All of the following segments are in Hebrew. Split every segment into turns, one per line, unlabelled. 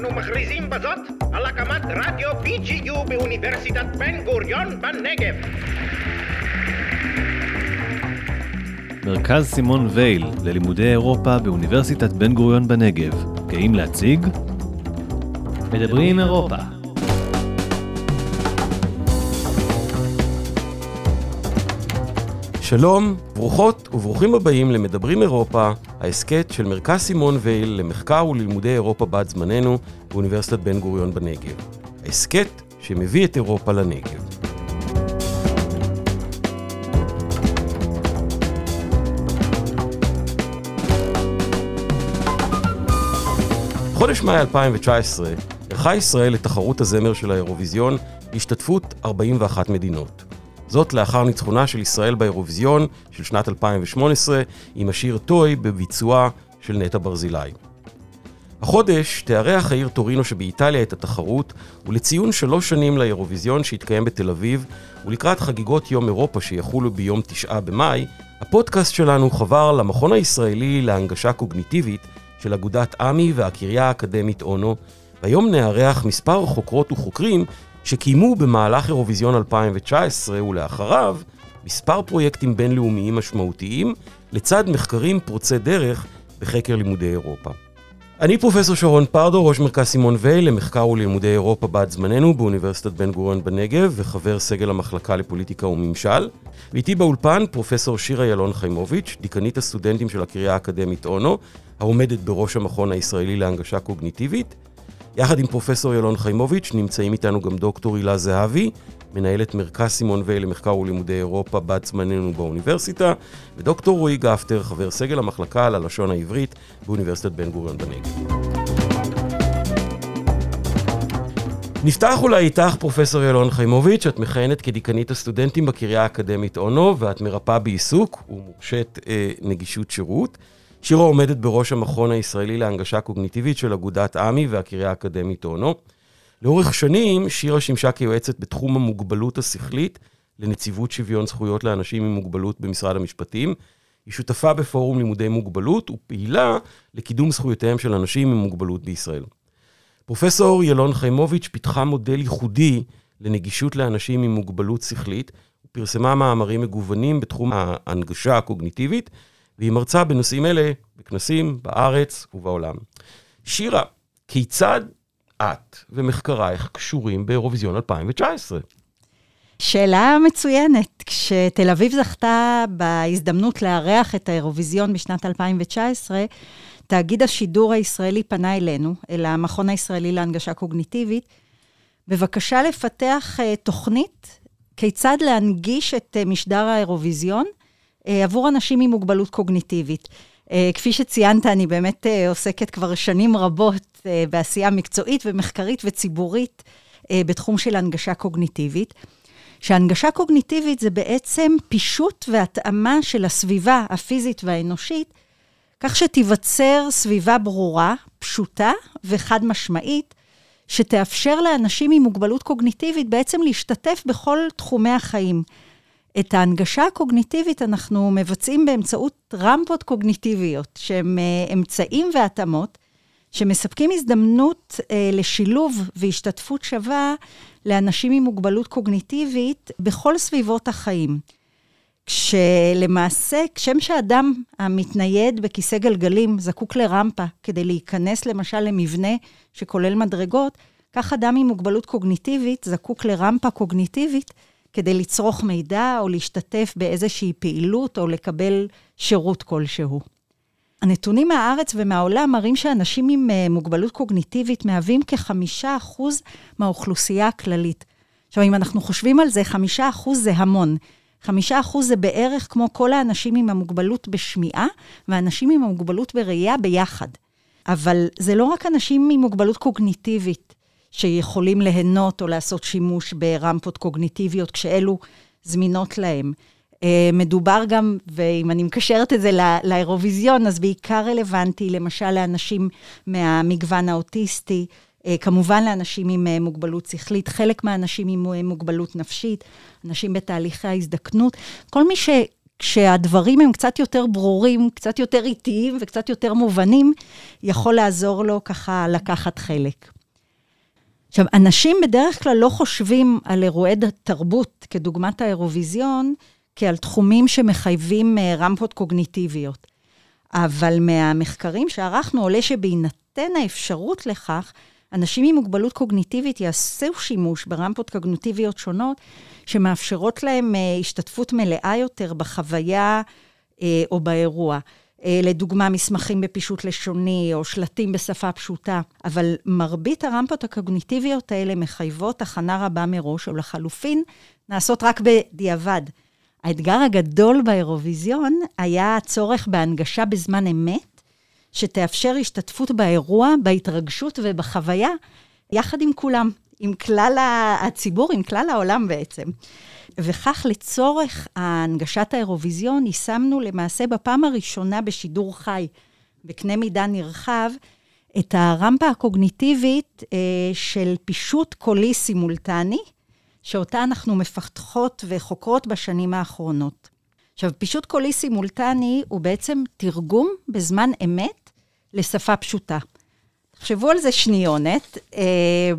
אנו מכריזים בזאת על הקמת רדיו BGU באוניברסיטת בן גוריון בנגב.
מרכז סימון וייל ללימודי אירופה באוניברסיטת בן גוריון בנגב. גאים להציג? מדברים אירופה.
שלום, ברוכות וברוכים הבאים למדברים אירופה, ההסכת של מרכז סימון וייל למחקר וללימודי אירופה בת זמננו באוניברסיטת בן גוריון בנגב. ההסכת שמביא את אירופה לנגב. בחודש מאי 2019 ערכה ישראל את תחרות הזמר של האירוויזיון בהשתתפות 41 מדינות. זאת לאחר ניצחונה של ישראל באירוויזיון של שנת 2018 עם השיר טוי בביצועה של נטע ברזילי. החודש תארח העיר טורינו שבאיטליה את התחרות ולציון שלוש שנים לאירוויזיון שהתקיים בתל אביב ולקראת חגיגות יום אירופה שיחולו ביום תשעה במאי, הפודקאסט שלנו חבר למכון הישראלי להנגשה קוגניטיבית של אגודת עמ"י והקריה האקדמית אונו, והיום נארח מספר חוקרות וחוקרים שקיימו במהלך אירוויזיון 2019 ולאחריו מספר פרויקטים בינלאומיים משמעותיים, לצד מחקרים פורצי דרך בחקר לימודי אירופה. אני פרופסור שרון פרדו, ראש מרכז סימון וייל למחקר וללימודי אירופה בת זמננו באוניברסיטת בן גוריון בנגב וחבר סגל המחלקה לפוליטיקה וממשל. ואיתי באולפן פרופסור שירה ילון חיימוביץ', דיקנית הסטודנטים של הקריה האקדמית אונו, העומדת בראש המכון הישראלי להנגשה קוגניטיבית. יחד עם פרופסור ילון חיימוביץ' נמצאים איתנו גם דוקטור הילה זהבי, מנהלת מרכז סימון וייל למחקר ולימודי אירופה בת זמננו באוניברסיטה, ודוקטור רועי גפטר, חבר סגל המחלקה ללשון העברית באוניברסיטת בן גוריון בנגב. נפתח אולי איתך, פרופסור ילון חיימוביץ', את מכהנת כדיקנית הסטודנטים בקריה האקדמית אונו, ואת מרפאה בעיסוק ומורשית אה, נגישות שירות. שירה עומדת בראש המכון הישראלי להנגשה קוגניטיבית של אגודת עמ"י והקריה האקדמית אונו. לאורך שנים שירה שימשה כיועצת בתחום המוגבלות השכלית לנציבות שוויון זכויות לאנשים עם מוגבלות במשרד המשפטים. היא שותפה בפורום לימודי מוגבלות ופעילה לקידום זכויותיהם של אנשים עם מוגבלות בישראל. פרופסור ילון חיימוביץ' פיתחה מודל ייחודי לנגישות לאנשים עם מוגבלות שכלית, ופרסמה מאמרים מגוונים בתחום ההנגשה הקוגניטיבית, והיא מרצה בנושאים אלה בכנסים בארץ ובעולם. שירה, כיצד את ומחקרייך קשורים באירוויזיון 2019?
שאלה מצוינת. כשתל אביב זכתה בהזדמנות לארח את האירוויזיון בשנת 2019, תאגיד השידור הישראלי פנה אלינו, אל המכון הישראלי להנגשה קוגניטיבית, בבקשה לפתח uh, תוכנית כיצד להנגיש את uh, משדר האירוויזיון עבור אנשים עם מוגבלות קוגניטיבית. Uh, כפי שציינת, אני באמת uh, עוסקת כבר שנים רבות בעשייה מקצועית ומחקרית וציבורית בתחום של הנגשה קוגניטיבית. שהנגשה קוגניטיבית זה בעצם פישוט והתאמה של הסביבה הפיזית והאנושית, כך שתיווצר סביבה ברורה, פשוטה וחד משמעית, שתאפשר לאנשים עם מוגבלות קוגניטיבית בעצם להשתתף בכל תחומי החיים. את ההנגשה הקוגניטיבית אנחנו מבצעים באמצעות רמפות קוגניטיביות, שהן uh, אמצעים והתאמות שמספקים הזדמנות uh, לשילוב והשתתפות שווה לאנשים עם מוגבלות קוגניטיבית בכל סביבות החיים. כשלמעשה, כשם שאדם המתנייד בכיסא גלגלים זקוק לרמפה כדי להיכנס למשל למבנה שכולל מדרגות, כך אדם עם מוגבלות קוגניטיבית זקוק לרמפה קוגניטיבית כדי לצרוך מידע או להשתתף באיזושהי פעילות או לקבל שירות כלשהו. הנתונים מהארץ ומהעולם מראים שאנשים עם אה, מוגבלות קוגניטיבית מהווים כחמישה אחוז מהאוכלוסייה הכללית. עכשיו, אם אנחנו חושבים על זה, חמישה אחוז זה המון. חמישה אחוז זה בערך כמו כל האנשים עם המוגבלות בשמיעה, ואנשים עם המוגבלות בראייה ביחד. אבל זה לא רק אנשים עם מוגבלות קוגניטיבית שיכולים ליהנות או לעשות שימוש ברמפות קוגניטיביות כשאלו זמינות להם. אה, מדובר גם, ואם אני מקשרת את זה לאירוויזיון, אז בעיקר רלוונטי למשל לאנשים מהמגוון האוטיסטי, אה, כמובן לאנשים עם אה, מוגבלות שכלית, חלק מהאנשים עם מוגבלות נפשית, אנשים בתהליכי ההזדקנות, כל מי כשהדברים הם קצת יותר ברורים, קצת יותר איטיים וקצת יותר מובנים, יכול לעזור לו ככה לקחת חלק. עכשיו, אנשים בדרך כלל לא חושבים על אירועי תרבות, כדוגמת האירוויזיון, כעל תחומים שמחייבים אה, רמפות קוגניטיביות. אבל מהמחקרים שערכנו עולה שבהינתן האפשרות לכך, אנשים עם מוגבלות קוגניטיבית יעשו שימוש ברמפות קוגניטיביות שונות, שמאפשרות להם אה, השתתפות מלאה יותר בחוויה אה, או באירוע. אה, לדוגמה, מסמכים בפישוט לשוני או שלטים בשפה פשוטה. אבל מרבית הרמפות הקוגניטיביות האלה מחייבות הכנה רבה מראש, או לחלופין, נעשות רק בדיעבד. האתגר הגדול באירוויזיון היה הצורך בהנגשה בזמן אמת, שתאפשר השתתפות באירוע, בהתרגשות ובחוויה, יחד עם כולם, עם כלל הציבור, עם כלל העולם בעצם. וכך לצורך הנגשת האירוויזיון, יישמנו למעשה בפעם הראשונה בשידור חי, בקנה מידה נרחב, את הרמפה הקוגניטיבית אה, של פישוט קולי סימולטני, שאותה אנחנו מפתחות וחוקרות בשנים האחרונות. עכשיו, פישוט קולי סימולטני הוא בעצם תרגום בזמן אמת לשפה פשוטה. תחשבו על זה שניונת. אה,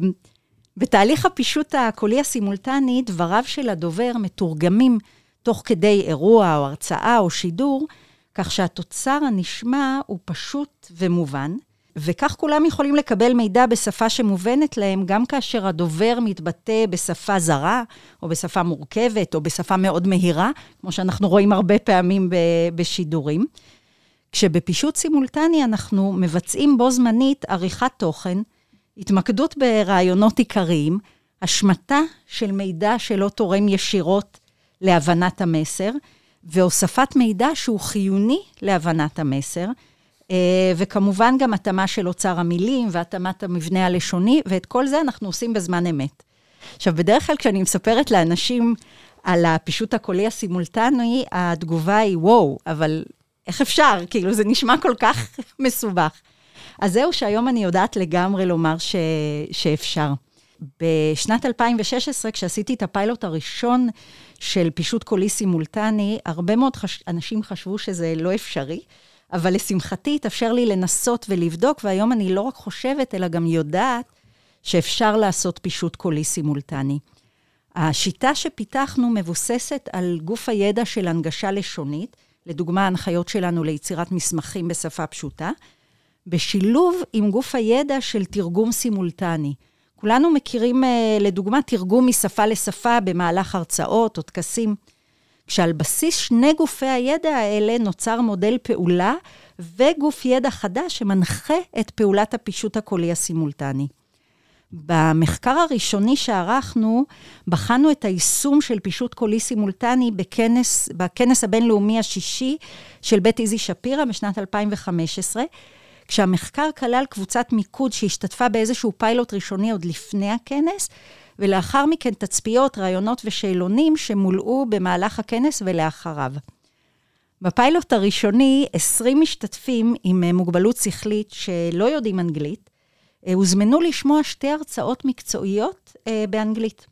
בתהליך הפישוט הקולי הסימולטני, דבריו של הדובר מתורגמים תוך כדי אירוע או הרצאה או שידור, כך שהתוצר הנשמע הוא פשוט ומובן, וכך כולם יכולים לקבל מידע בשפה שמובנת להם, גם כאשר הדובר מתבטא בשפה זרה, או בשפה מורכבת, או בשפה מאוד מהירה, כמו שאנחנו רואים הרבה פעמים בשידורים. כשבפישוט סימולטני אנחנו מבצעים בו זמנית עריכת תוכן, התמקדות ברעיונות עיקריים, השמטה של מידע שלא תורם ישירות להבנת המסר, והוספת מידע שהוא חיוני להבנת המסר, אה, וכמובן גם התאמה של אוצר המילים והתאמת המבנה הלשוני, ואת כל זה אנחנו עושים בזמן אמת. עכשיו, בדרך כלל כשאני מספרת לאנשים על הפישוט הקולי הסימולטני, התגובה היא, וואו, אבל איך אפשר? כאילו, זה נשמע כל כך מסובך. אז זהו שהיום אני יודעת לגמרי לומר ש... שאפשר. בשנת 2016, כשעשיתי את הפיילוט הראשון של פישוט קולי סימולטני, הרבה מאוד חש... אנשים חשבו שזה לא אפשרי, אבל לשמחתי התאפשר לי לנסות ולבדוק, והיום אני לא רק חושבת, אלא גם יודעת שאפשר לעשות פישוט קולי סימולטני. השיטה שפיתחנו מבוססת על גוף הידע של הנגשה לשונית, לדוגמה, ההנחיות שלנו ליצירת מסמכים בשפה פשוטה, בשילוב עם גוף הידע של תרגום סימולטני. כולנו מכירים, אה, לדוגמה, תרגום משפה לשפה במהלך הרצאות או טקסים. כשעל בסיס שני גופי הידע האלה נוצר מודל פעולה וגוף ידע חדש שמנחה את פעולת הפישוט הקולי הסימולטני. במחקר הראשוני שערכנו, בחנו את היישום של פישוט קולי סימולטני בכנס, בכנס הבינלאומי השישי של בית איזי שפירא בשנת 2015, כשהמחקר כלל קבוצת מיקוד שהשתתפה באיזשהו פיילוט ראשוני עוד לפני הכנס, ולאחר מכן תצפיות, ראיונות ושאלונים שמולאו במהלך הכנס ולאחריו. בפיילוט הראשוני, 20 משתתפים עם מוגבלות שכלית שלא יודעים אנגלית, אה, הוזמנו לשמוע שתי הרצאות מקצועיות אה, באנגלית.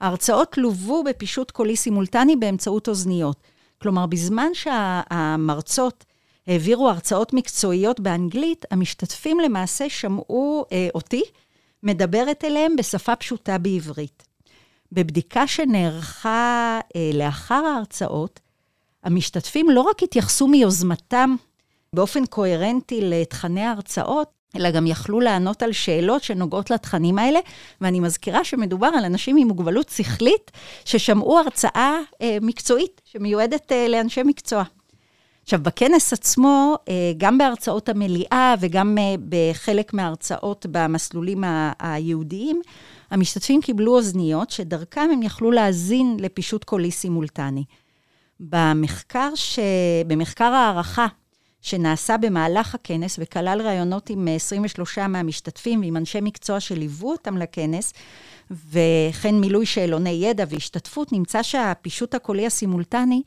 ההרצאות לוו בפישוט קולי סימולטני באמצעות אוזניות. כלומר, בזמן שהמרצות העבירו הרצאות מקצועיות באנגלית, המשתתפים למעשה שמעו אה, אותי מדברת אליהם בשפה פשוטה בעברית. בבדיקה שנערכה אה, לאחר ההרצאות, המשתתפים לא רק התייחסו מיוזמתם באופן קוהרנטי לתכני ההרצאות, אלא גם יכלו לענות על שאלות שנוגעות לתכנים האלה, ואני מזכירה שמדובר על אנשים עם מוגבלות שכלית ששמעו הרצאה אה, מקצועית שמיועדת אה, לאנשי מקצוע. עכשיו, בכנס עצמו, אה, גם בהרצאות המליאה וגם אה, בחלק מההרצאות במסלולים הייעודיים, המשתתפים קיבלו אוזניות שדרכם הם יכלו להאזין לפישוט קולי סימולטני. במחקר, ש... במחקר הערכה שנעשה במהלך הכנס וכלל ראיונות עם 23 מהמשתתפים ועם אנשי מקצוע שליוו אותם לכנס, וכן מילוי שאלוני ידע והשתתפות, נמצא שהפישוט הקולי הסימולטני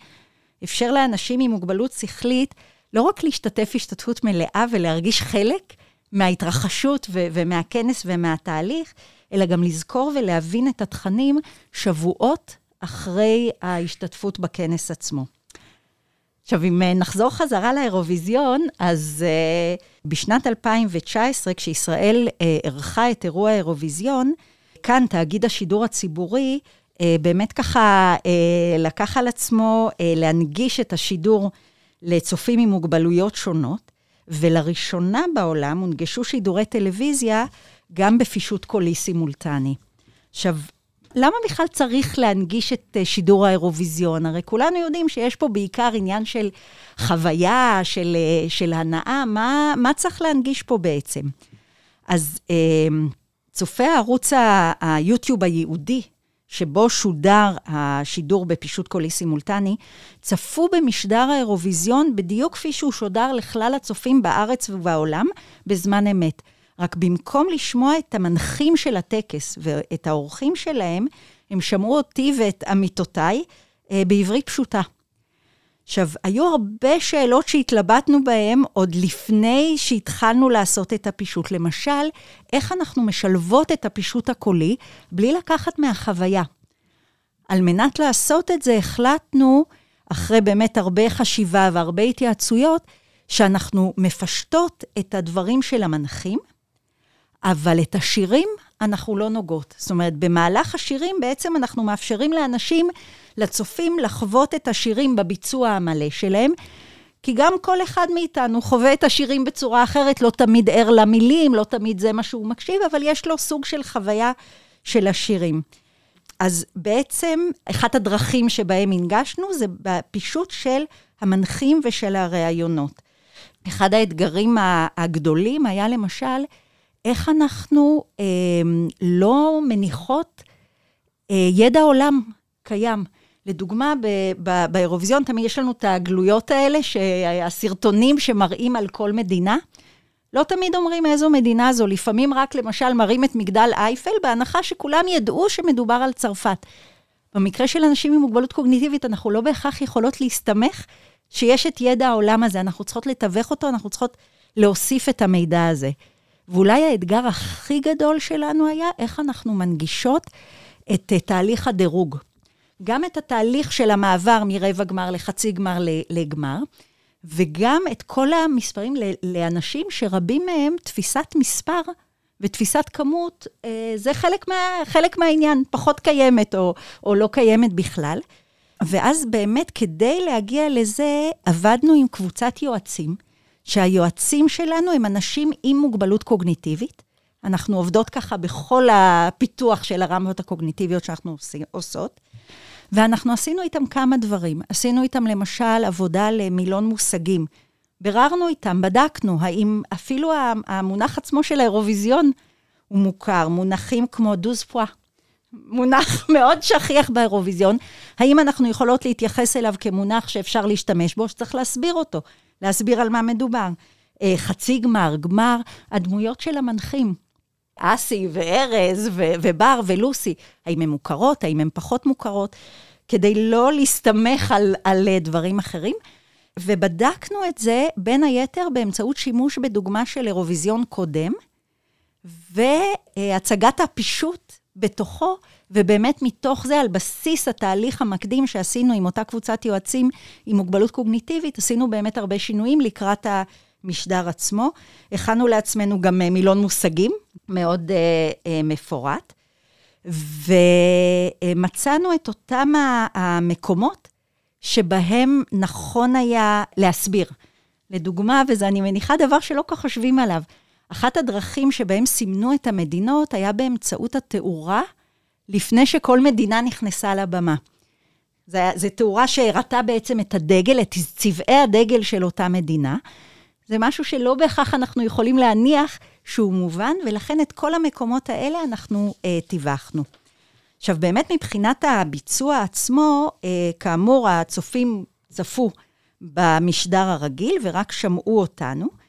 אפשר לאנשים עם מוגבלות שכלית לא רק להשתתף השתתפות מלאה ולהרגיש חלק מההתרחשות ו- ומהכנס ומהתהליך, אלא גם לזכור ולהבין את התכנים שבועות אחרי ההשתתפות בכנס עצמו. עכשיו, אם אה, נחזור חזרה לאירוויזיון, אז uh, בשנת 2019, כשישראל uh, את אירוע האירוויזיון, כאן תאגיד השידור הציבורי באמת ככה uh, לקח על עצמו uh, להנגיש את השידור לצופים עם מוגבלויות שונות, ולראשונה בעולם הונגשו שידורי טלוויזיה גם בפישוט קולי סימולטני. עכשיו, למה בכלל צריך להנגיש את אה, שידור האירוויזיון? הרי כולנו יודעים שיש פה בעיקר עניין של חוויה, של, אה, של הנאה, מה, מה צריך להנגיש פה בעצם? אז אה, צופי הערוץ היוטיוב הייעודי, שבו שודר השידור בפישוט קולי סימולטני, צפו במשדר האירוויזיון בדיוק כפי שהוא שודר לכלל הצופים בארץ ובעולם בזמן אמת. רק במקום לשמוע את המנחים של הטקס ואת האורחים שלהם, הם שמעו אותי ואת עמיתותיי אה, בעברית פשוטה. עכשיו, היו הרבה שאלות שהתלבטנו בהן עוד לפני שהתחלנו לעשות את הפישוט. למשל, איך אנחנו משלבות את הפישוט הקולי בלי לקחת מהחוויה. על מנת לעשות את זה, החלטנו, אחרי באמת הרבה חשיבה והרבה התייעצויות, שאנחנו מפשטות את הדברים של המנחים, אבל את השירים אנחנו לא נוגעות. זאת אומרת, במהלך השירים בעצם אנחנו מאפשרים לאנשים, לצופים, לחוות את השירים בביצוע המלא שלהם, כי גם כל אחד מאיתנו חווה את השירים בצורה אחרת, לא תמיד ער למילים, לא תמיד זה מה שהוא מקשיב, אבל יש לו סוג של חוויה של השירים. אז בעצם, אחת הדרכים שבהם הנגשנו זה בפישוט של המנחים ושל הראיונות. אחד האתגרים הגדולים היה למשל, איך אנחנו אה, לא מניחות אה, ידע עולם קיים. לדוגמה, באירוויזיון תמיד יש לנו את הגלויות האלה, הסרטונים שמראים על כל מדינה. לא תמיד אומרים איזו מדינה זו, לפעמים רק למשל מראים את מגדל אייפל, בהנחה שכולם ידעו שמדובר על צרפת. במקרה של אנשים עם מוגבלות קוגניטיבית, אנחנו לא בהכרח יכולות להסתמך שיש את ידע העולם הזה, אנחנו צריכות לתווך אותו, אנחנו צריכות להוסיף את המידע הזה. ואולי האתגר הכי גדול שלנו היה איך אנחנו מנגישות את uh, תהליך הדירוג. גם את התהליך של המעבר מרבע גמר לחצי גמר לגמר, וגם את כל המספרים לאנשים שרבים מהם תפיסת מספר ותפיסת כמות, uh, זה חלק, מה, חלק מהעניין, פחות קיימת או, או לא קיימת בכלל. ואז באמת, כדי להגיע לזה, עבדנו עם קבוצת יועצים, שהיועצים שלנו הם אנשים עם מוגבלות קוגניטיבית. אנחנו עובדות ככה בכל הפיתוח של הרמות הקוגניטיביות שאנחנו עושות. ואנחנו עשינו איתם כמה דברים. עשינו איתם למשל עבודה למילון מושגים. ביררנו איתם, בדקנו, האם אפילו המונח עצמו של האירוויזיון הוא מוכר, מונחים כמו דוז פואה, מונח מאוד שכיח באירוויזיון, האם אנחנו יכולות להתייחס אליו כמונח שאפשר להשתמש בו, שצריך להסביר אותו. להסביר על מה מדובר. אה, חצי גמר, גמר, הדמויות של המנחים. אסי וארז ו- ובר ולוסי, האם הן מוכרות, האם הן פחות מוכרות, כדי לא להסתמך על, על אה, דברים אחרים. ובדקנו את זה בין היתר באמצעות שימוש בדוגמה של אירוויזיון קודם, והצגת הפישוט בתוכו, ובאמת מתוך זה, על בסיס התהליך המקדים שעשינו עם אותה קבוצת יועצים עם מוגבלות קוגניטיבית, עשינו באמת הרבה שינויים לקראת המשדר עצמו. הכנו לעצמנו גם אה, מילון מושגים מאוד uh, uh, מפורט, ומצאנו את אותם המקומות שבהם נכון היה להסביר. לדוגמה, וזה אני מניחה דבר שלא כך חושבים עליו, אחת הדרכים שבהם סימנו את המדינות היה באמצעות התאורה לפני שכל מדינה נכנסה לבמה. זו תאורה שהראתה בעצם את הדגל, את צבעי הדגל של אותה מדינה. זה משהו שלא בהכרח אנחנו יכולים להניח שהוא מובן, ולכן את כל המקומות האלה אנחנו אה, טיווחנו. עכשיו, באמת מבחינת הביצוע עצמו, אה, כאמור, הצופים צפו במשדר הרגיל ורק שמעו אותנו.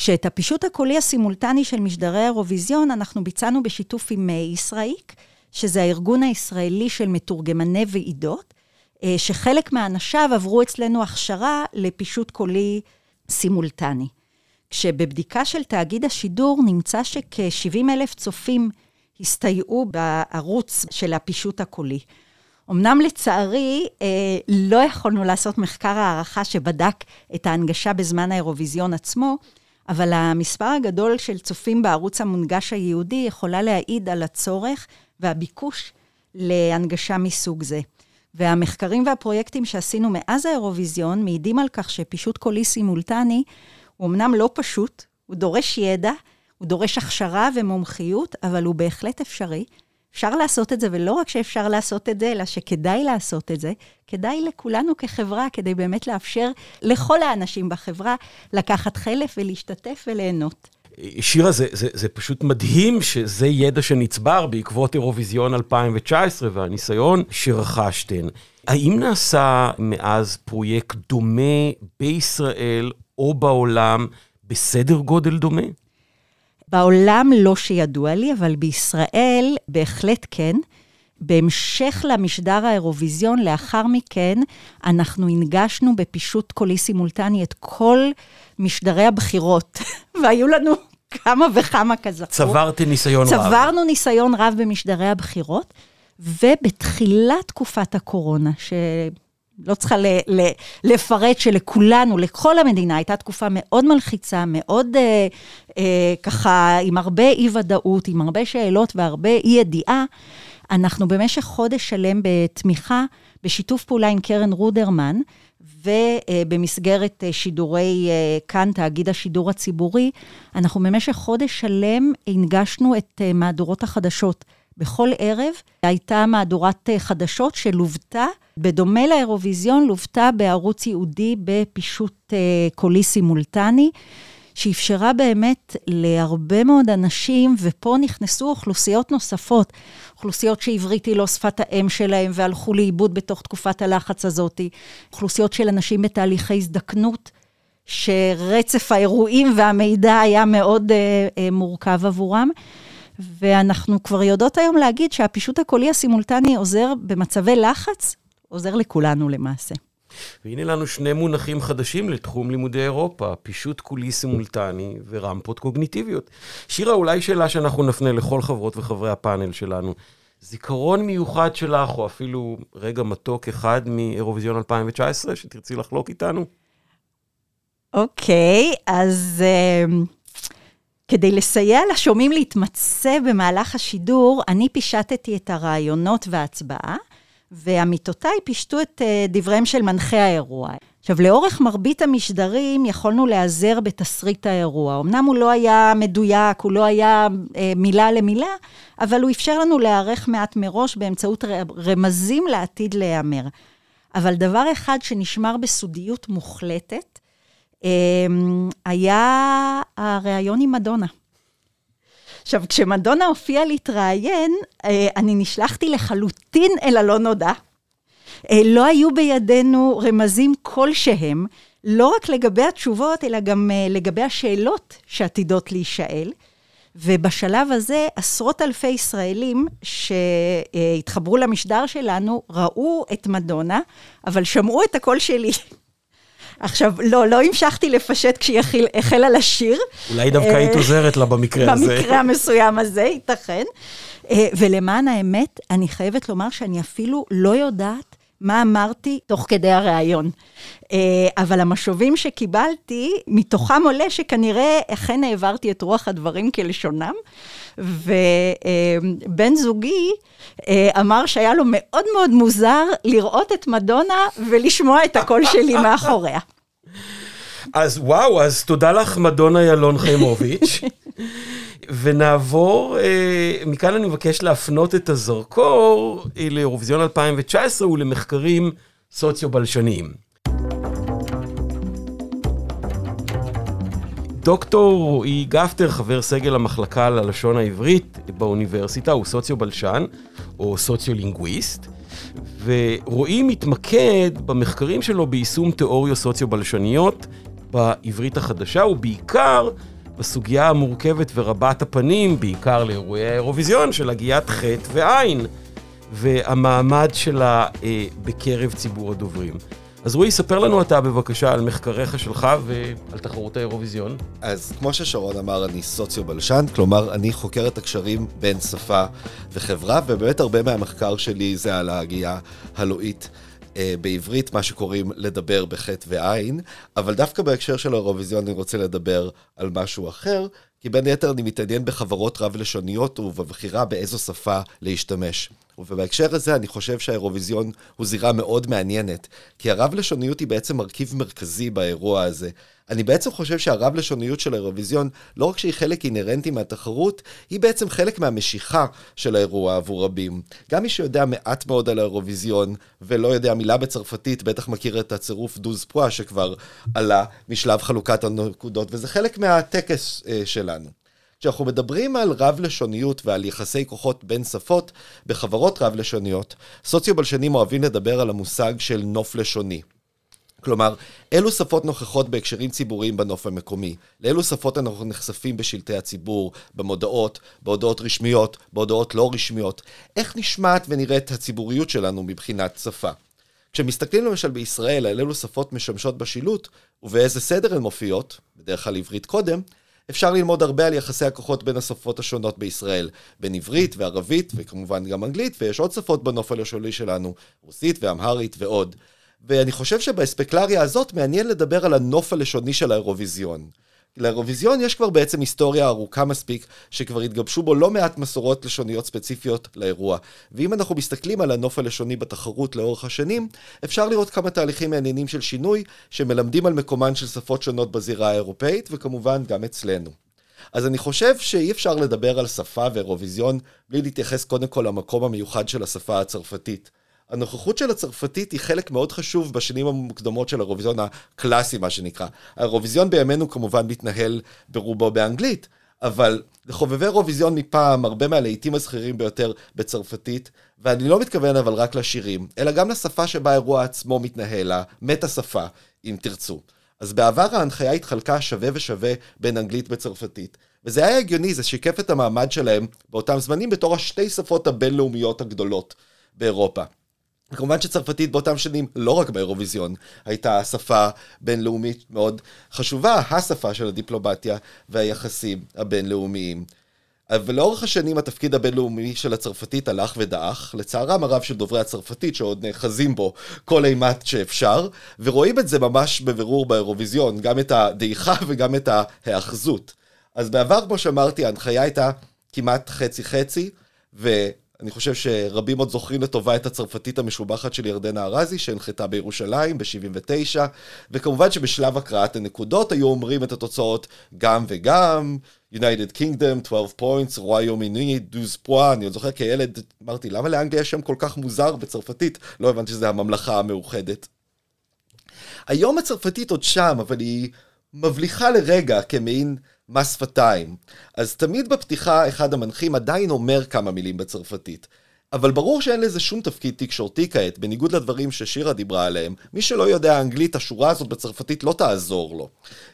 כשאת הפישוט הקולי הסימולטני של משדרי האירוויזיון אנחנו ביצענו בשיתוף עם אה, ישראיק, שזה הארגון הישראלי של מתורגמני ועידות, אה, שחלק מאנשיו עברו אצלנו הכשרה לפישוט קולי סימולטני. כשבבדיקה של תאגיד השידור נמצא שכ-70 אלף צופים הסתייעו בערוץ של הפישוט הקולי. אמנם לצערי, אה, לא יכולנו לעשות מחקר הערכה שבדק את ההנגשה בזמן האירוויזיון עצמו, אבל המספר הגדול של צופים בערוץ המונגש היהודי יכולה להעיד על הצורך והביקוש להנגשה מסוג זה. והמחקרים והפרויקטים שעשינו מאז האירוויזיון מעידים על כך שפישוט קולי סימולטני הוא אמנם לא פשוט, הוא דורש ידע, הוא דורש הכשרה ומומחיות, אבל הוא בהחלט אפשרי. אפשר לעשות את זה, ולא רק שאפשר לעשות את זה, אלא שכדאי לעשות את זה. כדאי לכולנו כחברה, כדי באמת לאפשר לכל האנשים בחברה לקחת חלף ולהשתתף וליהנות.
שירה, זה, זה, זה פשוט מדהים שזה ידע שנצבר בעקבות אירוויזיון 2019 והניסיון שרכשתן. האם נעשה מאז פרויקט דומה בישראל או בעולם בסדר גודל דומה?
בעולם לא שידוע לי, אבל בישראל בהחלט כן. בהמשך למשדר האירוויזיון, לאחר מכן, אנחנו הנגשנו בפישוט קולי סימולטני את כל משדרי הבחירות, והיו לנו כמה וכמה כזכור.
צברתי ניסיון
צברנו
רב.
צברנו ניסיון רב במשדרי הבחירות, ובתחילת תקופת הקורונה, שלא צריכה ל, ל, לפרט שלכולנו, לכל המדינה, הייתה תקופה מאוד מלחיצה, מאוד אה, אה, ככה, עם הרבה אי-ודאות, עם הרבה שאלות והרבה אי-ידיעה, אנחנו במשך חודש שלם בתמיכה, בשיתוף פעולה עם קרן רודרמן, ובמסגרת שידורי כאן, תאגיד השידור הציבורי, אנחנו במשך חודש שלם הנגשנו את מהדורות החדשות. בכל ערב הייתה מהדורת חדשות שלוותה, בדומה לאירוויזיון, לוותה בערוץ ייעודי בפישוט קולי סימולטני. שאפשרה באמת להרבה מאוד אנשים, ופה נכנסו אוכלוסיות נוספות, אוכלוסיות שעברית היא לא שפת האם שלהם והלכו לאיבוד בתוך תקופת הלחץ הזאת, אוכלוסיות של אנשים בתהליכי הזדקנות, שרצף האירועים והמידע היה מאוד אה, אה, מורכב עבורם. ואנחנו כבר יודעות היום להגיד שהפישוט הקולי הסימולטני עוזר במצבי לחץ, עוזר לכולנו למעשה.
והנה לנו שני מונחים חדשים לתחום לימודי אירופה, פישוט קולי סימולטני ורמפות קוגניטיביות. שירה, אולי שאלה שאנחנו נפנה לכל חברות וחברי הפאנל שלנו. זיכרון מיוחד שלך, או אפילו רגע מתוק אחד מאירוויזיון 2019, שתרצי לחלוק איתנו?
אוקיי, okay, אז uh, כדי לסייע לשומעים להתמצא במהלך השידור, אני פישטתי את הרעיונות וההצבעה. ועמיתותיי פישטו את אה, דבריהם של מנחי האירוע. עכשיו, לאורך מרבית המשדרים יכולנו להיעזר בתסריט האירוע. אמנם הוא לא היה מדויק, הוא לא היה אה, מילה למילה, אבל הוא אפשר לנו להיערך מעט מראש באמצעות רמזים לעתיד להיאמר. אבל דבר אחד שנשמר בסודיות מוחלטת, אה, היה הריאיון עם מדונה. עכשיו, כשמדונה הופיעה להתראיין, אה, אני נשלחתי לחלוטין אל הלא נודע. אה, לא היו בידינו רמזים כלשהם, לא רק לגבי התשובות, אלא גם אה, לגבי השאלות שעתידות להישאל. ובשלב הזה, עשרות אלפי ישראלים שהתחברו למשדר שלנו, ראו את מדונה, אבל שמעו את הקול שלי. עכשיו, לא, לא המשכתי לפשט כשהיא החלה לשיר.
אולי דווקא היית עוזרת לה במקרה הזה.
במקרה המסוים הזה, ייתכן. אה, ולמען האמת, אני חייבת לומר שאני אפילו לא יודעת מה אמרתי תוך כדי הריאיון. אה, אבל המשובים שקיבלתי, מתוכם עולה שכנראה אכן העברתי את רוח הדברים כלשונם. ובן זוגי אה, אמר שהיה לו מאוד מאוד מוזר לראות את מדונה ולשמוע את הקול שלי מאחוריה.
אז וואו, אז תודה לך, מדונה ילון חיימוביץ'. ונעבור, אה, מכאן אני מבקש להפנות את הזרקור אה, לאירוויזיון 2019 ולמחקרים סוציו-בלשניים. דוקטור רועי גפטר, חבר סגל המחלקה ללשון העברית באוניברסיטה, הוא סוציו-בלשן, או סוציו-לינגוויסט, ורועי מתמקד במחקרים שלו ביישום תיאוריות סוציו-בלשניות בעברית החדשה, ובעיקר בסוגיה המורכבת ורבת הפנים, בעיקר לאירועי האירוויזיון, של הגיית חטא ועין, והמעמד שלה אה, בקרב ציבור הדוברים. אז רועי, ספר לנו אתה בבקשה על מחקריך שלך ועל תחרות האירוויזיון.
אז כמו ששרון אמר, אני סוציו-בלשן, כלומר, אני חוקר את הקשרים בין שפה וחברה, ובאמת הרבה מהמחקר שלי זה על ההגייה הלואית. אה, בעברית, מה שקוראים לדבר בחטא ועין, אבל דווקא בהקשר של האירוויזיון אני רוצה לדבר על משהו אחר, כי בין היתר אני מתעניין בחברות רב-לשוניות ובבחירה באיזו שפה להשתמש. ובהקשר הזה אני חושב שהאירוויזיון הוא זירה מאוד מעניינת, כי הרב-לשוניות היא בעצם מרכיב מרכזי באירוע הזה. אני בעצם חושב שהרב-לשוניות של האירוויזיון, לא רק שהיא חלק אינהרנטי מהתחרות, היא בעצם חלק מהמשיכה של האירוע עבור רבים. גם מי שיודע מעט מאוד על האירוויזיון, ולא יודע מילה בצרפתית, בטח מכיר את הצירוף דוז פואה שכבר עלה משלב חלוקת הנקודות, וזה חלק מהטקס אה, שלנו. כשאנחנו מדברים על רב-לשוניות ועל יחסי כוחות בין שפות בחברות רב-לשוניות, סוציו-בלשנים אוהבים לדבר על המושג של נוף לשוני. כלומר, אילו שפות נוכחות בהקשרים ציבוריים בנוף המקומי? לאילו שפות אנחנו נחשפים בשלטי הציבור, במודעות, בהודעות רשמיות, בהודעות לא רשמיות? איך נשמעת ונראית הציבוריות שלנו מבחינת שפה? כשמסתכלים למשל בישראל על אילו שפות משמשות בשילוט ובאיזה סדר הן מופיעות, בדרך כלל עברית קודם, אפשר ללמוד הרבה על יחסי הכוחות בין השפות השונות בישראל, בין עברית וערבית וכמובן גם אנגלית, ויש עוד שפות בנוף הלשוני שלנו, רוסית ואמהרית ועוד. ואני חושב שבאספקלריה הזאת מעניין לדבר על הנוף הלשוני של האירוויזיון. לאירוויזיון יש כבר בעצם היסטוריה ארוכה מספיק, שכבר התגבשו בו לא מעט מסורות לשוניות ספציפיות לאירוע. ואם אנחנו מסתכלים על הנוף הלשוני בתחרות לאורך השנים, אפשר לראות כמה תהליכים מעניינים של שינוי, שמלמדים על מקומן של שפות שונות בזירה האירופאית, וכמובן גם אצלנו. אז אני חושב שאי אפשר לדבר על שפה ואירוויזיון בלי להתייחס קודם כל למקום המיוחד של השפה הצרפתית. הנוכחות של הצרפתית היא חלק מאוד חשוב בשנים המוקדמות של האירוויזיון הקלאסי, מה שנקרא. האירוויזיון בימינו כמובן מתנהל ברובו באנגלית, אבל לחובבי אירוויזיון מפעם, הרבה מהלהיטים הזכירים ביותר בצרפתית, ואני לא מתכוון אבל רק לשירים, אלא גם לשפה שבה האירוע עצמו מתנהל, המטה שפה, אם תרצו. אז בעבר ההנחיה התחלקה שווה ושווה בין אנגלית וצרפתית. וזה היה הגיוני, זה שיקף את המעמד שלהם באותם זמנים בתור השתי שפות הבינלאומיות הגדולות באירופה. כמובן שצרפתית באותם שנים, לא רק באירוויזיון, הייתה שפה בינלאומית מאוד חשובה, השפה של הדיפלומטיה והיחסים הבינלאומיים. ולאורך השנים התפקיד הבינלאומי של הצרפתית הלך ודעך, לצערם הרב של דוברי הצרפתית שעוד נאחזים בו כל אימת שאפשר, ורואים את זה ממש בבירור באירוויזיון, גם את הדעיכה וגם את ההאחזות. אז בעבר, כמו שאמרתי, ההנחיה הייתה כמעט חצי-חצי, ו... אני חושב שרבים עוד זוכרים לטובה את הצרפתית המשובחת של ירדנה ארזי, שהנחתה בירושלים ב-79, וכמובן שבשלב הקראת הנקודות היו אומרים את התוצאות גם וגם, United Kingdom, 12 points, רואי יומיני, דוז פואה, אני עוד זוכר כילד, אמרתי, למה לאנגליה שם כל כך מוזר בצרפתית? לא הבנתי שזה הממלכה המאוחדת. היום הצרפתית עוד שם, אבל היא מבליחה לרגע כמעין מס שפתיים. אז תמיד בפתיחה אחד המנחים עדיין אומר כמה מילים בצרפתית. אבל ברור שאין לזה שום תפקיד תקשורתי כעת, בניגוד לדברים ששירה דיברה עליהם. מי שלא יודע אנגלית, השורה הזאת בצרפתית לא תעזור לו.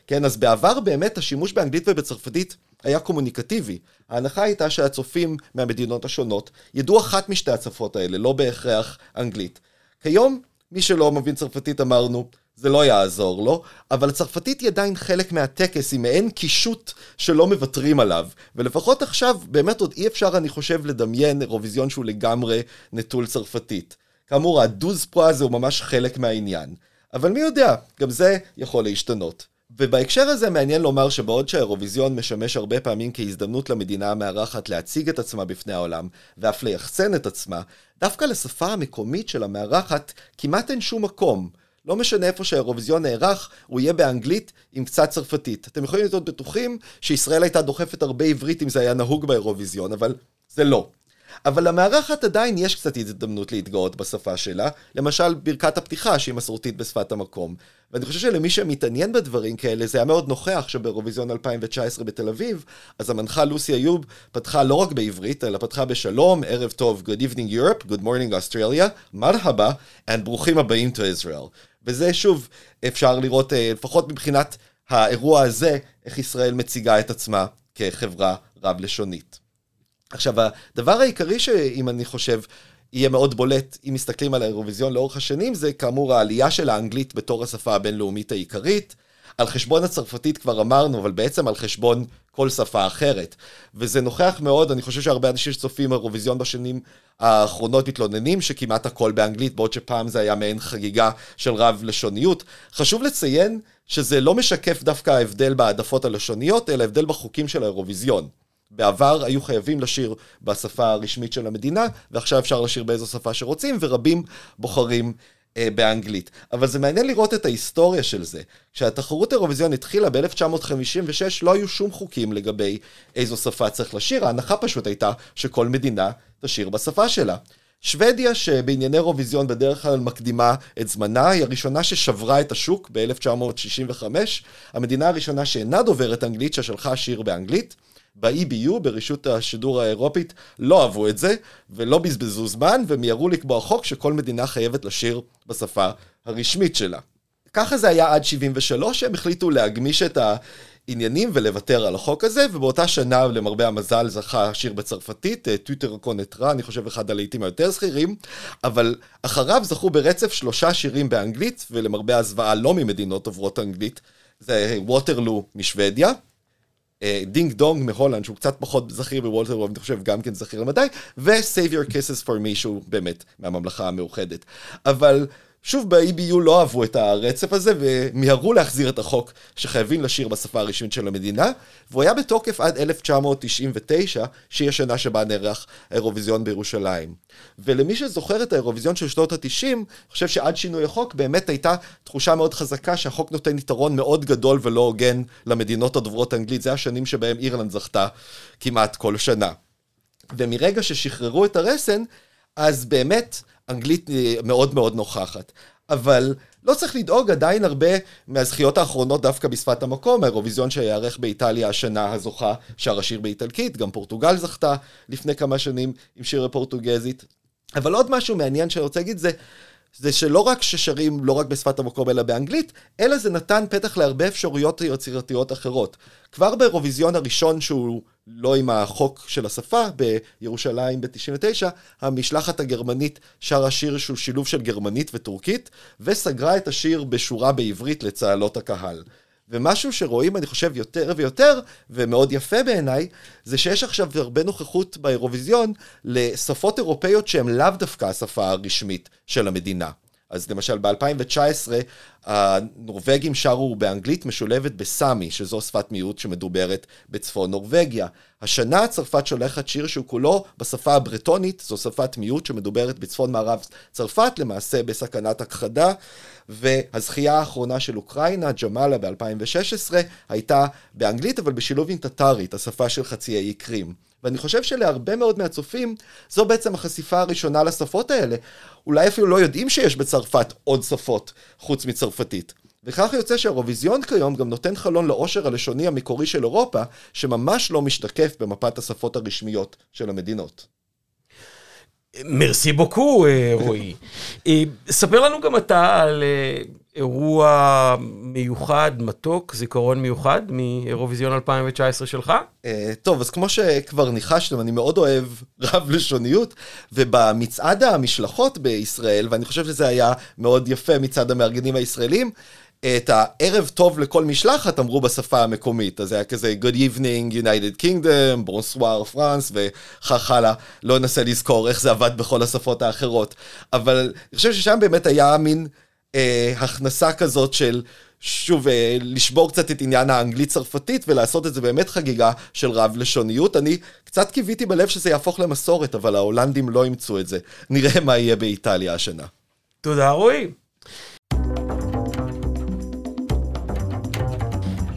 כן, אז בעבר באמת השימוש באנגלית ובצרפתית היה קומוניקטיבי. ההנחה הייתה שהצופים מהמדינות השונות ידעו אחת משתי הצפות האלה, לא בהכרח אנגלית. כיום, מי שלא מבין צרפתית אמרנו, זה לא יעזור לו, אבל הצרפתית היא עדיין חלק מהטקס, היא מעין קישוט שלא מוותרים עליו. ולפחות עכשיו, באמת עוד אי אפשר, אני חושב, לדמיין אירוויזיון שהוא לגמרי נטול צרפתית. כאמור, הדוז פרו הזה הוא ממש חלק מהעניין. אבל מי יודע, גם זה יכול להשתנות. ובהקשר הזה מעניין לומר שבעוד שהאירוויזיון משמש הרבה פעמים כהזדמנות למדינה המארחת להציג את עצמה בפני העולם, ואף ליחצן את עצמה, דווקא לשפה המקומית של המארחת כמעט אין שום מקום. לא משנה איפה שהאירוויזיון נערך, הוא יהיה באנגלית עם קצת צרפתית. אתם יכולים להיות בטוחים שישראל הייתה דוחפת הרבה עברית אם זה היה נהוג באירוויזיון, אבל זה לא. אבל למארחת עדיין יש קצת הזדמנות להתגאות בשפה שלה, למשל ברכת הפתיחה שהיא מסורתית בשפת המקום. ואני חושב שלמי שמתעניין בדברים כאלה, זה היה מאוד נוכח שבאירוויזיון 2019 בתל אביב, אז המנחה לוסי איוב פתחה לא רק בעברית, אלא פתחה בשלום, ערב טוב, Good evening Europe, Good morning Australia, מרחבה, and ברוכים הבאים to Israel. וזה שוב, אפשר לראות, אה, לפחות מבחינת האירוע הזה, איך ישראל מציגה את עצמה כחברה רב-לשונית. עכשיו, הדבר העיקרי שאם אני חושב, יהיה מאוד בולט אם מסתכלים על האירוויזיון לאורך השנים, זה כאמור העלייה של האנגלית בתור השפה הבינלאומית העיקרית. על חשבון הצרפתית כבר אמרנו, אבל בעצם על חשבון כל שפה אחרת. וזה נוכח מאוד, אני חושב שהרבה אנשים שצופים אירוויזיון בשנים האחרונות מתלוננים שכמעט הכל באנגלית, בעוד שפעם זה היה מעין חגיגה של רב לשוניות. חשוב לציין שזה לא משקף דווקא ההבדל בהעדפות הלשוניות, אלא הבדל בחוקים של האירוויזיון. בעבר היו חייבים לשיר בשפה הרשמית של המדינה, ועכשיו אפשר לשיר באיזו שפה שרוצים, ורבים בוחרים באנגלית. אבל זה מעניין לראות את ההיסטוריה של זה. כשהתחרות האירוויזיון התחילה ב-1956, לא היו שום חוקים לגבי איזו שפה צריך לשיר, ההנחה פשוט הייתה שכל מדינה תשיר בשפה שלה. שוודיה, שבענייני אירוויזיון בדרך כלל מקדימה את זמנה, היא הראשונה ששברה את השוק ב-1965, המדינה הראשונה שאינה דוברת אנגלית ששלחה שיר באנגלית. ב-EBU, ברשות השידור האירופית, לא אהבו את זה, ולא בזבזו זמן, ומיהרו לקבוע חוק שכל מדינה חייבת לשיר בשפה הרשמית שלה. ככה זה היה עד 73, הם החליטו להגמיש את העניינים ולוותר על החוק הזה, ובאותה שנה, למרבה המזל, זכה שיר בצרפתית, טוויטר קונטרה, אני חושב אחד הלהיטים היותר זכירים, אבל אחריו זכו ברצף שלושה שירים באנגלית, ולמרבה הזוועה לא ממדינות דוברות אנגלית, זה ווטרלו משוודיה, אה, דינג דונג מהולנד, שהוא קצת פחות זכיר מווטרלו אני חושב גם כן זכיר למדי, ו-Save Your Kisses for Me, שהוא באמת מהממלכה המאוחדת. אבל שוב, ב-EBU לא אהבו את הרצף הזה, ומיהרו להחזיר את החוק שחייבים לשיר בשפה הרשמית של המדינה, והוא היה בתוקף עד 1999, שהיא השנה שבה נערך האירוויזיון בירושלים. ולמי שזוכר את האירוויזיון של שנות ה-90, אני חושב שעד שינוי החוק באמת הייתה תחושה מאוד חזקה שהחוק נותן יתרון מאוד גדול ולא הוגן למדינות הדוברות אנגלית. זה השנים שבהם אירלנד זכתה כמעט כל שנה. ומרגע ששחררו את הרסן, אז באמת אנגלית אה, מאוד מאוד נוכחת. אבל לא צריך לדאוג, עדיין הרבה מהזכיות האחרונות דווקא בשפת המקום, האירוויזיון שיארך באיטליה השנה הזוכה שר השיר באיטלקית, גם פורטוגל זכתה לפני כמה שנים עם שיר הפורטוגזית. אבל עוד משהו מעניין שאני רוצה להגיד זה, זה שלא רק ששרים לא רק בשפת המקום אלא באנגלית, אלא זה נתן פתח להרבה אפשרויות יצירתיות אחרות. כבר באירוויזיון הראשון שהוא לא עם החוק של השפה, בירושלים ב-99, המשלחת הגרמנית שרה שיר שהוא שילוב של גרמנית וטורקית, וסגרה את השיר בשורה בעברית לצהלות הקהל. ומשהו שרואים, אני חושב, יותר ויותר, ומאוד יפה בעיניי, זה שיש עכשיו הרבה נוכחות באירוויזיון לשפות אירופאיות שהן לאו דווקא השפה הרשמית של המדינה. אז למשל ב-2019 הנורבגים שרו באנגלית משולבת בסאמי, שזו שפת מיעוט שמדוברת בצפון נורבגיה. השנה צרפת שולחת שיר שהוא כולו בשפה הברטונית, זו שפת מיעוט שמדוברת בצפון מערב צרפת, למעשה בסכנת הכחדה. והזכייה האחרונה של אוקראינה, ג'מאלה ב-2016, הייתה באנגלית, אבל בשילוב עם טטרית, השפה של חצי האי קרים. ואני חושב שלהרבה מאוד מהצופים, זו בעצם החשיפה הראשונה לשפות האלה. אולי אפילו לא יודעים שיש בצרפת עוד שפות חוץ מצרפתית. וכך יוצא שהאירוויזיון כיום גם נותן חלון לעושר הלשוני המקורי של אירופה, שממש לא משתקף במפת השפות הרשמיות של המדינות.
מרסי בוקו, אה, רועי. אה, ספר לנו גם אתה על אה, אירוע מיוחד, מתוק, זיכרון מיוחד מאירוויזיון 2019 שלך?
טוב, אז כמו שכבר ניחשתם, אני מאוד אוהב רב-לשוניות, ובמצעד המשלחות בישראל, ואני חושב שזה היה מאוד יפה מצד המארגנים הישראלים, את הערב טוב לכל משלחת אמרו בשפה המקומית, אז זה היה כזה Good evening United Kingdom, Bonsoir France וכך הלאה, לא ננסה לזכור איך זה עבד בכל השפות האחרות, אבל אני חושב ששם באמת היה מין אה, הכנסה כזאת של שוב, אה, לשבור קצת את עניין האנגלית-צרפתית ולעשות את זה באמת חגיגה של רב-לשוניות. אני קצת קיוויתי בלב שזה יהפוך למסורת, אבל ההולנדים לא אימצו את זה. נראה מה יהיה באיטליה השנה.
תודה, רועי.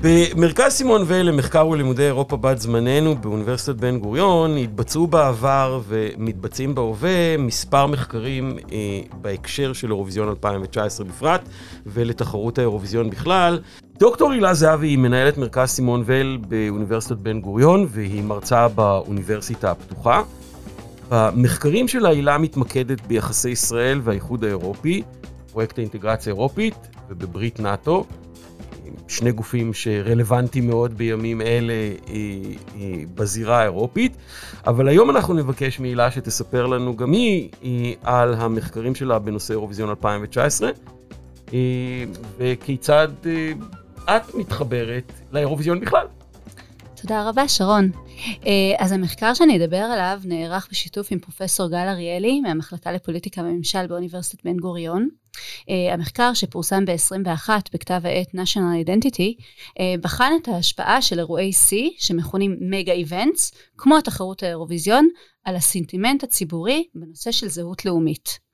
במרכז סימון ואל למחקר וללימודי אירופה בת זמננו באוניברסיטת בן גוריון התבצעו בעבר ומתבצעים בהווה מספר מחקרים אה, בהקשר של אירוויזיון 2019 בפרט ולתחרות האירוויזיון בכלל. דוקטור הילה זהבי היא מנהלת מרכז סימון ואל באוניברסיטת בן גוריון והיא מרצה באוניברסיטה הפתוחה. במחקרים של הילה מתמקדת ביחסי ישראל והאיחוד האירופי, פרויקט האינטגרציה האירופית ובברית נאט"ו. שני גופים שרלוונטיים מאוד בימים אלה בזירה האירופית. אבל היום אנחנו נבקש מהילה שתספר לנו גם היא על המחקרים שלה בנושא אירוויזיון 2019, וכיצד את מתחברת לאירוויזיון בכלל.
תודה רבה, שרון. אה, אז המחקר שאני אדבר עליו נערך בשיתוף עם פרופסור גל אריאלי מהמחלקה לפוליטיקה וממשל באוניברסיטת בן גוריון. Uh, המחקר שפורסם ב-21 בכתב העת national identity uh, בחן את ההשפעה של אירועי שיא שמכונים מגה איבנטס כמו התחרות האירוויזיון על הסנטימנט הציבורי בנושא של זהות לאומית.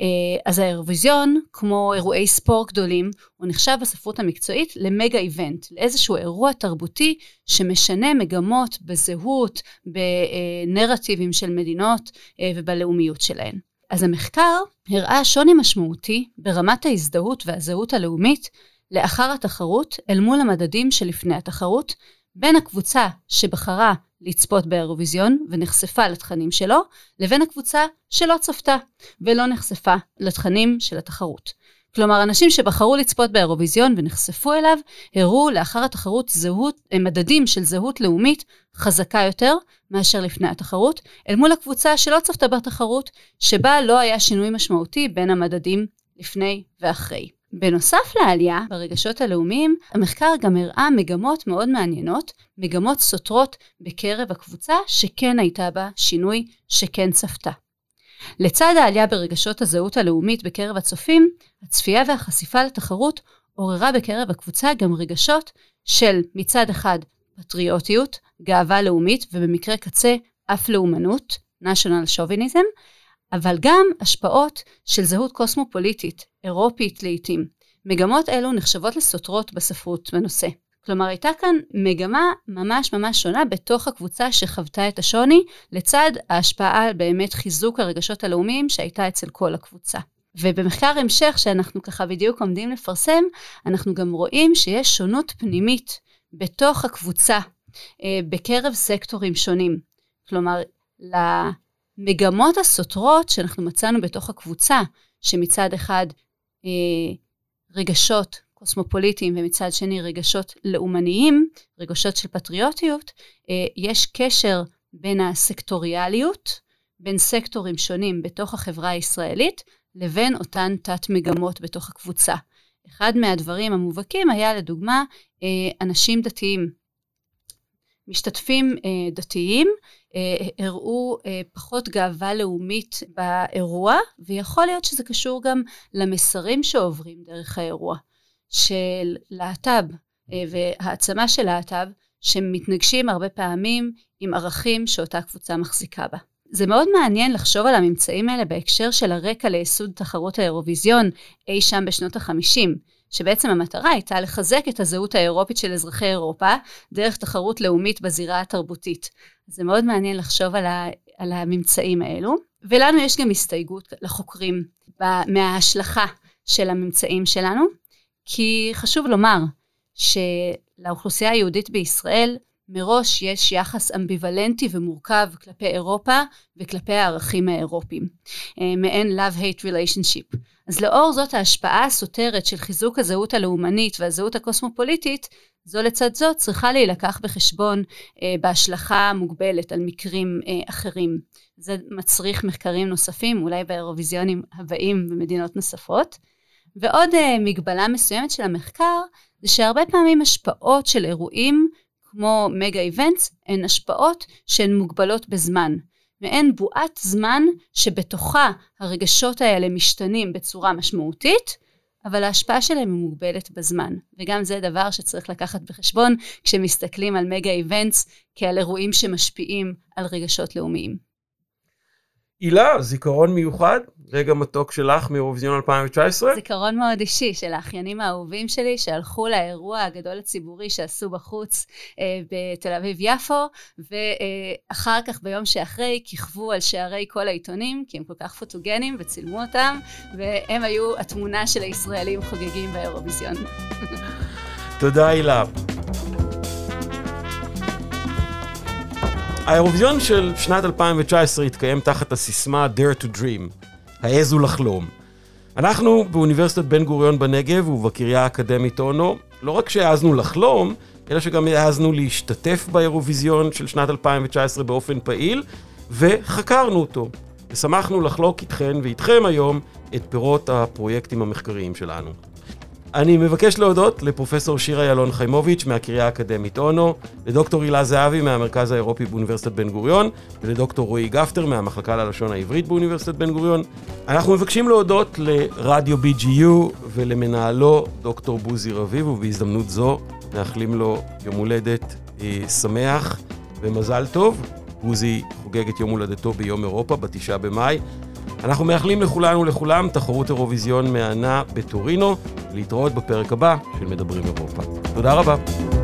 אה, אז האירוויזיון, כמו אירועי ספורט גדולים, הוא נחשב בספרות המקצועית למגה איבנט, לאיזשהו אירוע תרבותי שמשנה מגמות בזהות, בנרטיבים של מדינות אה, ובלאומיות שלהן. אז המחקר הראה שוני משמעותי ברמת ההזדהות והזהות הלאומית לאחר התחרות אל מול המדדים שלפני התחרות, בין הקבוצה שבחרה לצפות באירוויזיון ונחשפה לתכנים שלו, לבין הקבוצה שלא צפתה ולא נחשפה לתכנים של התחרות. כלומר, אנשים שבחרו לצפות באירוויזיון ונחשפו אליו, הראו לאחר התחרות זהות, מדדים של זהות לאומית חזקה יותר מאשר לפני התחרות, אל מול הקבוצה שלא צפתה בתחרות, שבה לא היה שינוי משמעותי בין המדדים לפני ואחרי. בנוסף לעלייה ברגשות הלאומיים, המחקר גם הראה מגמות מאוד מעניינות, מגמות סותרות בקרב הקבוצה שכן הייתה בה שינוי שכן צפתה. לצד העלייה ברגשות הזהות הלאומית בקרב הצופים, הצפייה והחשיפה לתחרות עוררה בקרב הקבוצה גם רגשות של מצד אחד פטריוטיות, גאווה לאומית ובמקרה קצה אף לאומנות, national chauvinism, אבל גם השפעות של זהות קוסמופוליטית, אירופית לעיתים. מגמות אלו נחשבות לסותרות בספרות בנושא. כלומר, הייתה כאן מגמה ממש ממש שונה בתוך הקבוצה שחוותה את השוני, לצד ההשפעה על באמת חיזוק הרגשות הלאומיים שהייתה אצל כל הקבוצה. ובמחקר המשך שאנחנו ככה בדיוק עומדים לפרסם, אנחנו גם רואים שיש שונות פנימית בתוך הקבוצה, אה, בקרב סקטורים שונים. כלומר, המגמות הסותרות שאנחנו מצאנו בתוך הקבוצה, שמצד אחד אה, רגשות קוסמופוליטיים ומצד שני רגשות לאומניים, רגשות של פטריוטיות, אה, יש קשר בין הסקטוריאליות, בין סקטורים שונים בתוך החברה הישראלית, לבין אותן תת מגמות בתוך הקבוצה. אחד מהדברים המובהקים היה לדוגמה אה, אנשים דתיים. משתתפים אה, דתיים אה, הראו אה, פחות גאווה לאומית באירוע, ויכול להיות שזה קשור גם למסרים שעוברים דרך האירוע, של להט"ב והעצמה של להט"ב, שמתנגשים הרבה פעמים עם ערכים שאותה קבוצה מחזיקה בה. זה מאוד מעניין לחשוב על הממצאים האלה בהקשר של הרקע לייסוד תחרות האירוויזיון אי שם בשנות החמישים. שבעצם המטרה הייתה לחזק את הזהות האירופית של אזרחי אירופה דרך תחרות לאומית בזירה התרבותית. זה מאוד מעניין לחשוב על, ה, על הממצאים האלו. ולנו יש גם הסתייגות לחוקרים מההשלכה של הממצאים שלנו, כי חשוב לומר שלאוכלוסייה היהודית בישראל מראש יש יחס אמביוולנטי ומורכב כלפי אירופה וכלפי הערכים האירופיים, אה, מעין love-hate relationship. אז לאור זאת ההשפעה הסותרת של חיזוק הזהות הלאומנית והזהות הקוסמופוליטית, זו לצד זאת צריכה להילקח בחשבון אה, בהשלכה המוגבלת על מקרים אה, אחרים. זה מצריך מחקרים נוספים, אולי באירוויזיונים הבאים במדינות נוספות. ועוד אה, מגבלה מסוימת של המחקר, זה שהרבה פעמים השפעות של אירועים כמו מגה איבנטס הן השפעות שהן מוגבלות בזמן. מעין בועת זמן שבתוכה הרגשות האלה משתנים בצורה משמעותית, אבל ההשפעה שלהם היא מוגבלת בזמן. וגם זה דבר שצריך לקחת בחשבון כשמסתכלים על מגה איבנטס כעל אירועים שמשפיעים על רגשות לאומיים.
הילה, זיכרון מיוחד, רגע מתוק שלך מאירוויזיון 2019?
זיכרון מאוד אישי של האחיינים האהובים שלי שהלכו לאירוע הגדול הציבורי שעשו בחוץ אה, בתל אביב-יפו, ואחר כך ביום שאחרי כיכבו על שערי כל העיתונים, כי הם כל כך פוטוגנים וצילמו אותם, והם היו התמונה של הישראלים חוגגים באירוויזיון.
תודה הילה. האירוויזיון של שנת 2019 התקיים תחת הסיסמה Dare to Dream, העזו לחלום. אנחנו באוניברסיטת בן גוריון בנגב ובקריה האקדמית אונו, לא רק שהעזנו לחלום, אלא שגם העזנו להשתתף באירוויזיון של שנת 2019 באופן פעיל, וחקרנו אותו. ושמחנו לחלוק איתכן ואיתכם היום את פירות הפרויקטים המחקריים שלנו. אני מבקש להודות לפרופסור שירה ילון חיימוביץ' מהקריה האקדמית אונו, לדוקטור הילה זהבי מהמרכז האירופי באוניברסיטת בן גוריון, ולדוקטור רועי גפטר מהמחלקה ללשון העברית באוניברסיטת בן גוריון. אנחנו מבקשים להודות לרדיו BGU ולמנהלו דוקטור בוזי רביב, ובהזדמנות זו מאחלים לו יום הולדת אה, שמח ומזל טוב. בוזי חוגג את יום הולדתו ביום אירופה, בתשעה במאי. אנחנו מאחלים לכולנו ולכולם תחרות אירוויזיון מהנה בטורינו, להתראות בפרק הבא של מדברים אירופה. תודה רבה.